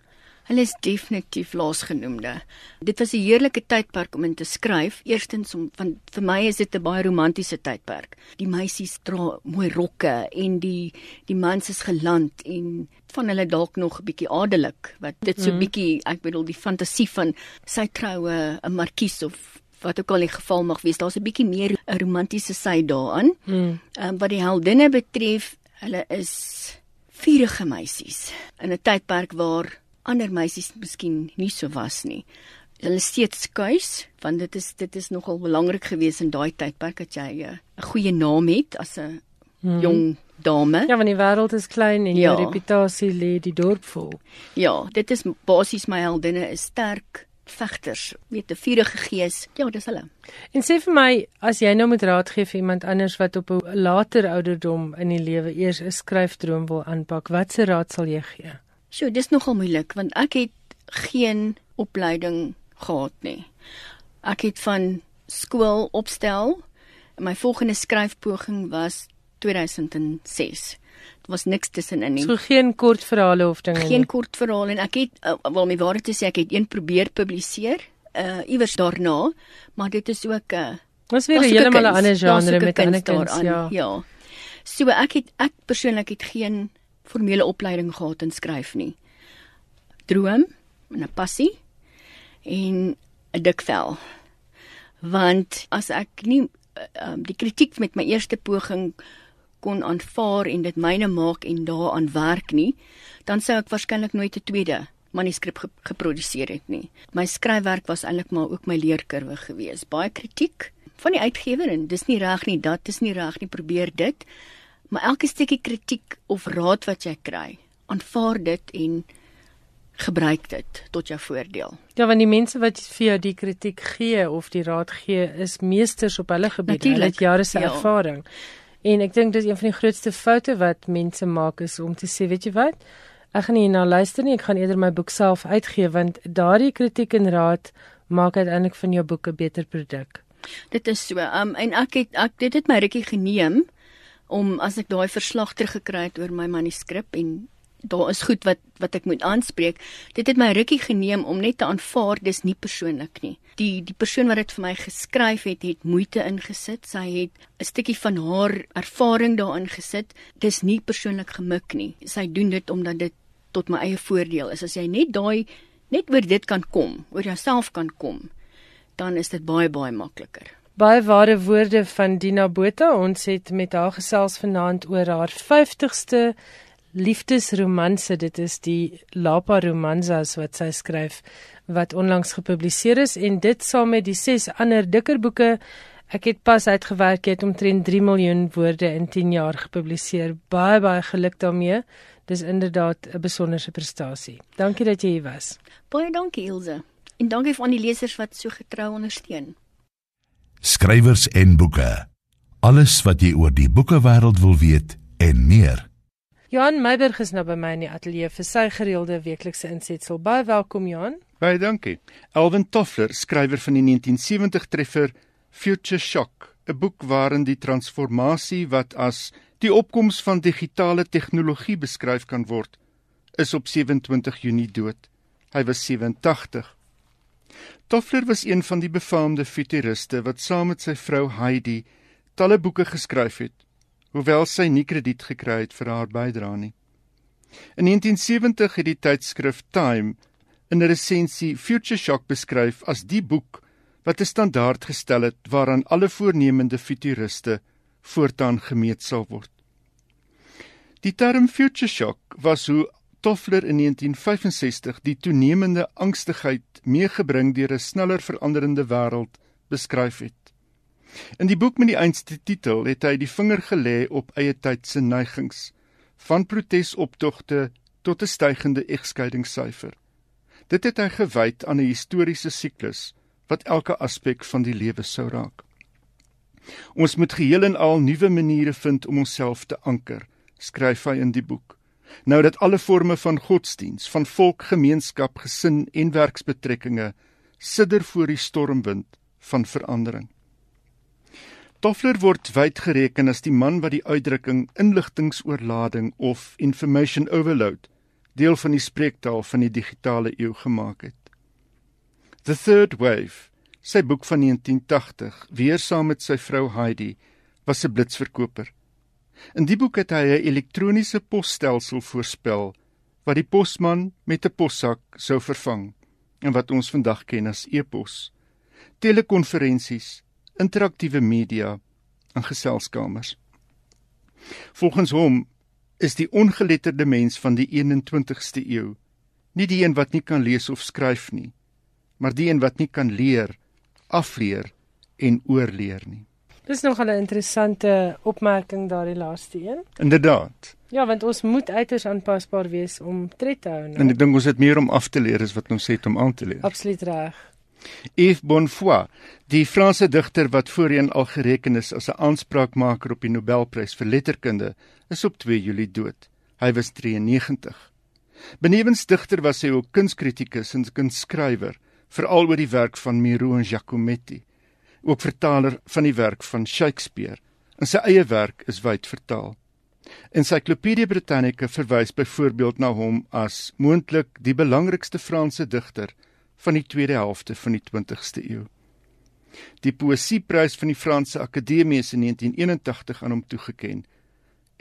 Hulle is definitief laasgenoemde. Dit was 'n heerlike tydperk om in te skryf. Eerstens om van vir my is dit 'n baie romantiese tydperk. Die meisies dra mooi rokke en die die mans is geland en van hulle dalk nog 'n bietjie adellik wat dit so mm. bietjie ek bedoel die fantasie van sy troue 'n markies of wat ook al die geval mag wees. Daar's 'n bietjie meer 'n romantiese sy daaraan. Mm. Um, wat die heldinne betref, hulle is vurige meisies in 'n tydperk waar ander meisies miskien nie so was nie. Hulle steeds skuis want dit is dit is nogal belangrik geweest in daai tydperk dat jy eh, 'n goeie naam het as 'n hmm. jong dame. Ja, want die wêreld is klein en ja. jou reputasie lê die dorp vol. Ja, dit is basies my heldinne is sterk vegters, weet 'n vurige gees. Ja, dis hulle. En sê vir my, as jy nou moet raad gee vir iemand anders wat op 'n later ouderdom in die lewe eers 'n skryfdroom wil aanpak, watse raad sal jy gee? Sjoe, dis nogal moeilik want ek het geen opleiding gehad nie. Ek het van skool opstel. My volgende skryfpoging was 2006. Dit was niks tussenin nie. So geen kortverhale of dinge nie. Geen kortverhale en ek het uh, wel my waarheid te sê ek het een probeer publiseer uh iewers daarna, maar dit is ook 'n uh, Was weer 'n heeltemal 'n ander genre met ander kinders, ja. Ja. So ek het ek persoonlik het geen formele opleiding gehad in skryf nie. Droom en 'n passie en 'n dik vel. Want as ek nie um, die kritiek met my eerste poging kon aanvaar en dit myne maak en daaraan werk nie, dan sou ek waarskynlik nooit 'n tweede manuskrip ge geproduseer het nie. My skryfwerk was eintlik maar ook my leerkurwe gewees. Baie kritiek van die uitgewer en dis nie reg nie, dat is nie reg nie, probeer dit. Maar elke stukkie kritiek of raad wat jy kry, aanvaar dit en gebruik dit tot jou voordeel. Ja, want die mense wat vir jou die kritiek gee of die raad gee, is meesters op hulle gebied. Hulle het jare se ja. ervaring. En ek dink dis een van die grootste foute wat mense maak is om te sê, weet jy wat? Ek gaan nie na luister nie, ek gaan eerder my boek self uitgee want daardie kritiek en raad maak uiteindelik van jou boek 'n beter produk. Dit is so. Um en ek het ek dit het my rukkie geneem om as ek daai verslag teruggekry het oor my manuskrip en daar is goed wat wat ek moet aanspreek. Dit het my rukkie geneem om net te aanvaar dis nie persoonlik nie. Die die persoon wat dit vir my geskryf het, het moeite ingesit. Sy het 'n stukkie van haar ervaring daarin gesit. Dis nie persoonlik gemik nie. Sy doen dit omdat dit tot my eie voordeel is. As jy net daai net oor dit kan kom, oor jouself kan kom, dan is dit baie baie makliker. Baie ware woorde van Dina Botha. Ons het met haar gesels vanaand oor haar 50ste liefdesromanse. Dit is die Lapa Romansas wat sy skryf wat onlangs gepubliseer is en dit saam met die ses ander dikker boeke. Ek het pas uitgewerk het omtrent 3 miljoen woorde in 10 jaar gepubliseer. Baie baie geluk daarmee. Dis inderdaad 'n besonderse prestasie. Dankie dat jy hier was. Baie dankie Ilse. En dankie vir al die lesers wat so getrou ondersteun. Skrywers en boeke. Alles wat jy oor die boekewêreld wil weet en meer. Johan Meiberg is nou by my in die ateljee vir sy gereelde weeklikse insetsel. Baie welkom Johan. Baie dankie. Alvin Toffler, skrywer van die 1970 treffer Future Shock, 'n boek waarin die transformasie wat as die opkoms van digitale tegnologie beskryf kan word, is op 27 Junie dood. Hy was 87. Toffler was een van die befaamde futuriste wat saam met sy vrou Heidi talle boeke geskryf het, hoewel sy nie krediet gekry het vir haar bydrae nie. In 1970 het die tydskrif Time in 'n resensie Future Shock beskryf as die boek wat 'n standaard gestel het waaraan alle voornemende futuriste voortaan gemeet sal word. Die term Future Shock was hoe Toffler in 1965 die toenemende angstigheid meegebring deur 'n sneller veranderende wêreld beskryf het. In die boek met die einste titel het hy die vinger gelê op eie tyd se neigings, van protesoptogte tot 'n stygende egskeidingssyfer. Dit het hy gewy aan 'n historiese siklus wat elke aspek van die lewe sou raak. Ons moet geheel en al nuwe maniere vind om onsself te anker, skryf hy in die boek. Nou dat alle forme van godsdiens, van volkgemeenskap, gesin en werksbetrekkinge sidder voor die stormwind van verandering. Toffler word wyd gereken as die man wat die uitdrukking inligtingoorlading of information overload deel van die spreektaal van die digitale eeu gemaak het. The Third Wave, sy boek van 1980, weer saam met sy vrou Heidi, was 'n blitsverkoper. In die boek het hy 'n elektroniese posstelsel voorspel wat die posman met 'n possak sou vervang en wat ons vandag ken as e-pos. Telekonferensies, interaktiewe media en geselskamers. Volgens hom is die ongeletterde mens van die 21ste eeu nie die een wat nie kan lees of skryf nie, maar die een wat nie kan leer, afleer en oorleer nie. Dis nog 'n interessante opmerking daardie laaste een. Inderdaad. Ja, want ons moet uiters aanpasbaar wees om tred te hou. Nou. En ek dink ons het meer om af te leer as wat ons het om aan te leer. Absoluut reg. Yves Bonfoy, die Franse digter wat voorheen al gereken is as 'n aanspraakmaker op die Nobelprys vir letterkunde, is op 2 Julie dood. Hy was 93. Benewens digter was hy ook kunskritikus en kunskrywer, veral oor die werk van Miro en Giacometti ook vertaler van die werk van Shakespeare. En sy eie werk is wyd vertaal. Encyclopedia Britannica verwys byvoorbeeld na hom as moontlik die belangrikste Franse digter van die tweede helfte van die 20ste eeu. Die Poesieprys van die Franse Akademie is in 1981 aan hom toegekend.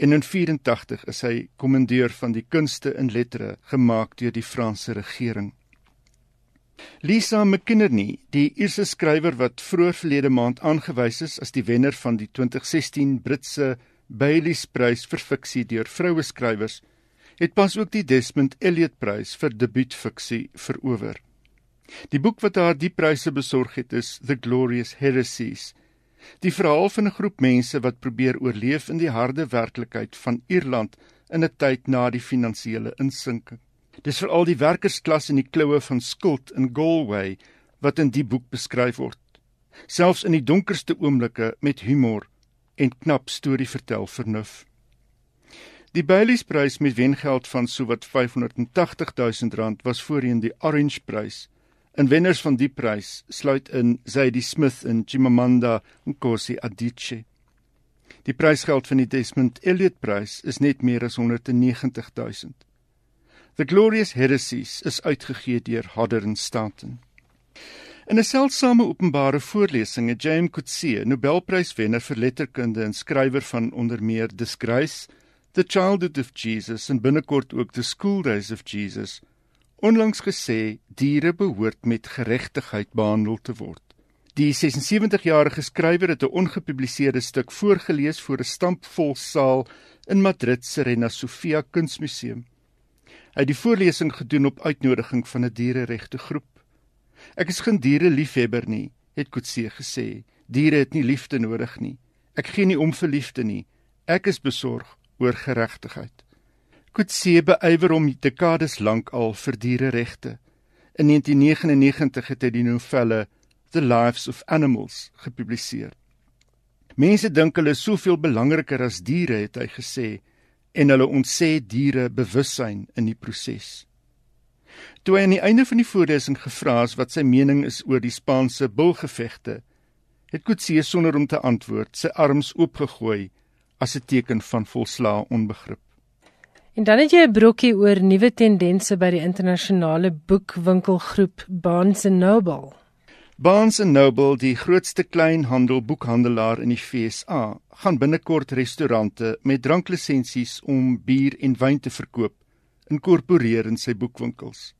En in 84 is hy kommandeur van die kunste en lettere gemaak deur die Franse regering. Lisa McInerney, die Ierse skrywer wat vroeër verlede maand aangewys is as die wenner van die 2016 Britse Bailey's-prys vir fiksie deur vroue skrywers, het pas ook die Desmond Elliot-prys vir debuutfiksie verower. Die boek wat haar die pryse besorg het is The Glorious Heresies. Die verhaal van 'n groep mense wat probeer oorleef in die harde werklikheid van Ierland in 'n tyd na die finansiële insinking. Dis veral die werkersklas in die kloue van skuld in Galway wat in die boek beskryf word. Selfs in die donkerste oomblikke met humor en knap storie vertel vernuf. Die Bailey's prys met wengeld van sowat 580 000 rand was voorheen die Orange prys. En wenners van die prys sluit in Zadie Smith en Chimamanda Ngozi Adichie. Die prysgeld van die Desmond Elliot prys is net meer as 190 000. The Glorious Heresies is uitgegee deur Hodder and Stanton. In 'n seldsame openbare voorlesing het James Coetzee, Nobelpryswenner vir letterkunde en skrywer van onder meer Disgrace, The Childhood of Jesus en binnekort ook The School Days of Jesus, onlangs gesê diere behoort met geregtigheid behandel te word. Die 76-jarige skrywer het 'n ongepubliseerde stuk voorgeles voor 'n stampvol saal in Madrid se Reina Sofia Kunsmuseum. Hy het die voorlesing gedoen op uitnodiging van 'n diereregte groep. Ek is geen diereliefhebber nie, het Kutse gesê. Diere het nie liefde nodig nie. Ek gee nie om vir liefde nie. Ek is besorg oor geregtigheid. Kutse beywer hom dekades lank al vir diereregte. In 1999 het hy die novelle The Lives of Animals gepubliseer. Mense dink hulle is soveel belangriker as diere, het hy gesê, en hulle ontsê diere bewussyn in die proses. Toe hy aan die einde van die voorlesing gevra is wat sy mening is oor die Spaanse bulgevegte, het Coetzee sonder om te antwoord sy arms oopgegooi as 'n teken van volslae onbegrip. En dan het jy 'n brokkie oor nuwe tendense by die internasionale boekwinkelgroep Barnes & Noble. Barnes & Noble, die grootste kleinhandelboekhandelaar in die FSA, gaan binnekort restaurante met dranklisensies om bier en wyn te verkoop inkorporeer in sy boekwinkels.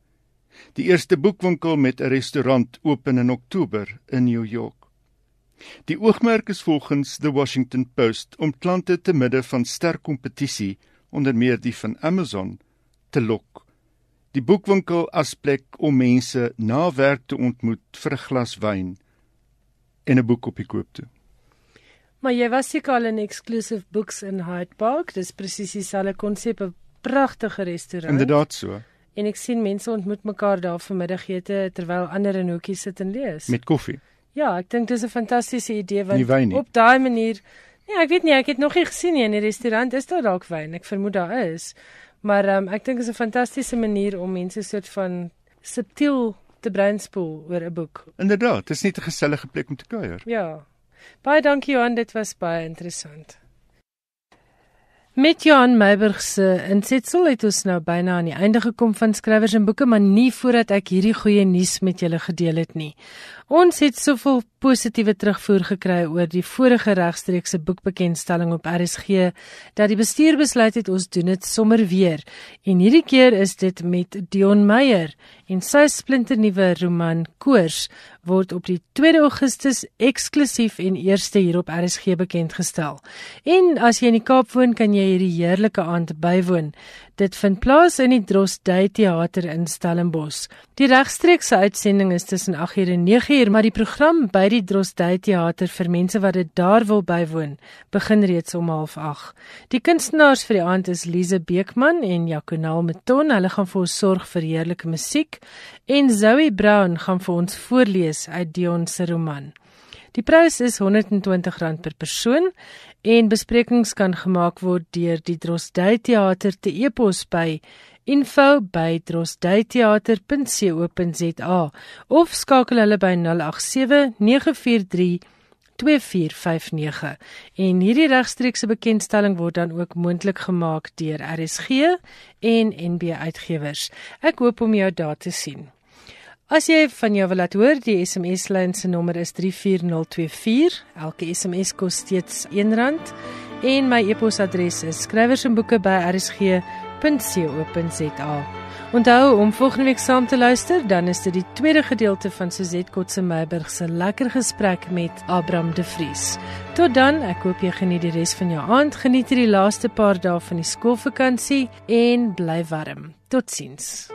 Die eerste boekwinkel met 'n restaurant open in Oktober in New York. Die oogmerk is volgens The Washington Post om klante te midde van sterk kompetisie, onder meer die van Amazon, te lok. Die boekwinkel as plek om mense na werk te ontmoet vir 'n glas wyn en 'n boek op die koop toe. Maar jy was seker al in Exclusive Books in Hyde Park, dis presies dieselfde konsep, 'n pragtige restaurant. Inderdaad so. En ek sien mense ontmoet mekaar daar vir middagete terwyl ander in hoekies sit en lees. Met koffie. Ja, ek dink dis 'n fantastiese idee want op daai manier Nee, ek weet nie, ek het nog nie gesien nie in die restaurant is daar dalk wyn. Ek vermoed daar is. Maar um, ek dink dit is 'n fantastiese manier om mense soort van subtiel te breinspoel oor 'n boek. Inderdaad, dit is net 'n gesellige plek om te kuier. Ja. Baie dankie Johan, dit was baie interessant. Met Johan Meiburg se insetsel het ons nou byna aan die einde gekom van skrywers en boeke, maar nie voordat ek hierdie goeie nuus met julle gedeel het nie. Ons het soveel positiewe terugvoer gekry oor die vorige regstreekse boekbekendstelling op RSG dat die bestuur besluit het ons doen dit sommer weer. En hierdie keer is dit met Dion Meyer en sy splinternuwe roman Koors word op die 2 Augustus eksklusief en eerste hier op RSG bekend gestel. En as jy in die Kaap woon, kan jy hierdie heerlike aand bywoon. Dit vind plaas in die Drosdey Theater in Stellenbosch. Die regstreekse uitsending is tussen 8:00 en 9:00, maar die program by die Drosdey Theater vir mense wat dit daar wil bywoon, begin reeds om 08:30. Die kunstenaars vir die aand is Lize Beekman en Jaconal Meton. Hulle gaan vir ons sorg vir heerlike musiek en Zoe Brown gaan vir ons voorlees uit Dion se roman. Die prys is R120 per persoon en besprekings kan gemaak word deur die Drosdey Theater te e-pos by info@drosdeytheater.co.za of skakel hulle by 087 943 2459 en hierdie regstreekse bekendstelling word dan ook moontlik gemaak deur RSG en NB Uitgewers. Ek hoop om jou daar te sien. As jy van jou wil laat hoor, die SMS lyn se nommer is 34024. Elke SMS kos steeds R1 en my e-posadres is skrywersenboeke@rsg.co.za. Onthou om volgende week saam te luister, dan is dit die tweede gedeelte van Suzette Kotse Meiburg se lekker gesprek met Abraham De Vries. Tot dan, ek hoop jy geniet die res van jou aand, geniet hierdie laaste paar dae van die skoolvakansie en bly warm. Totsiens.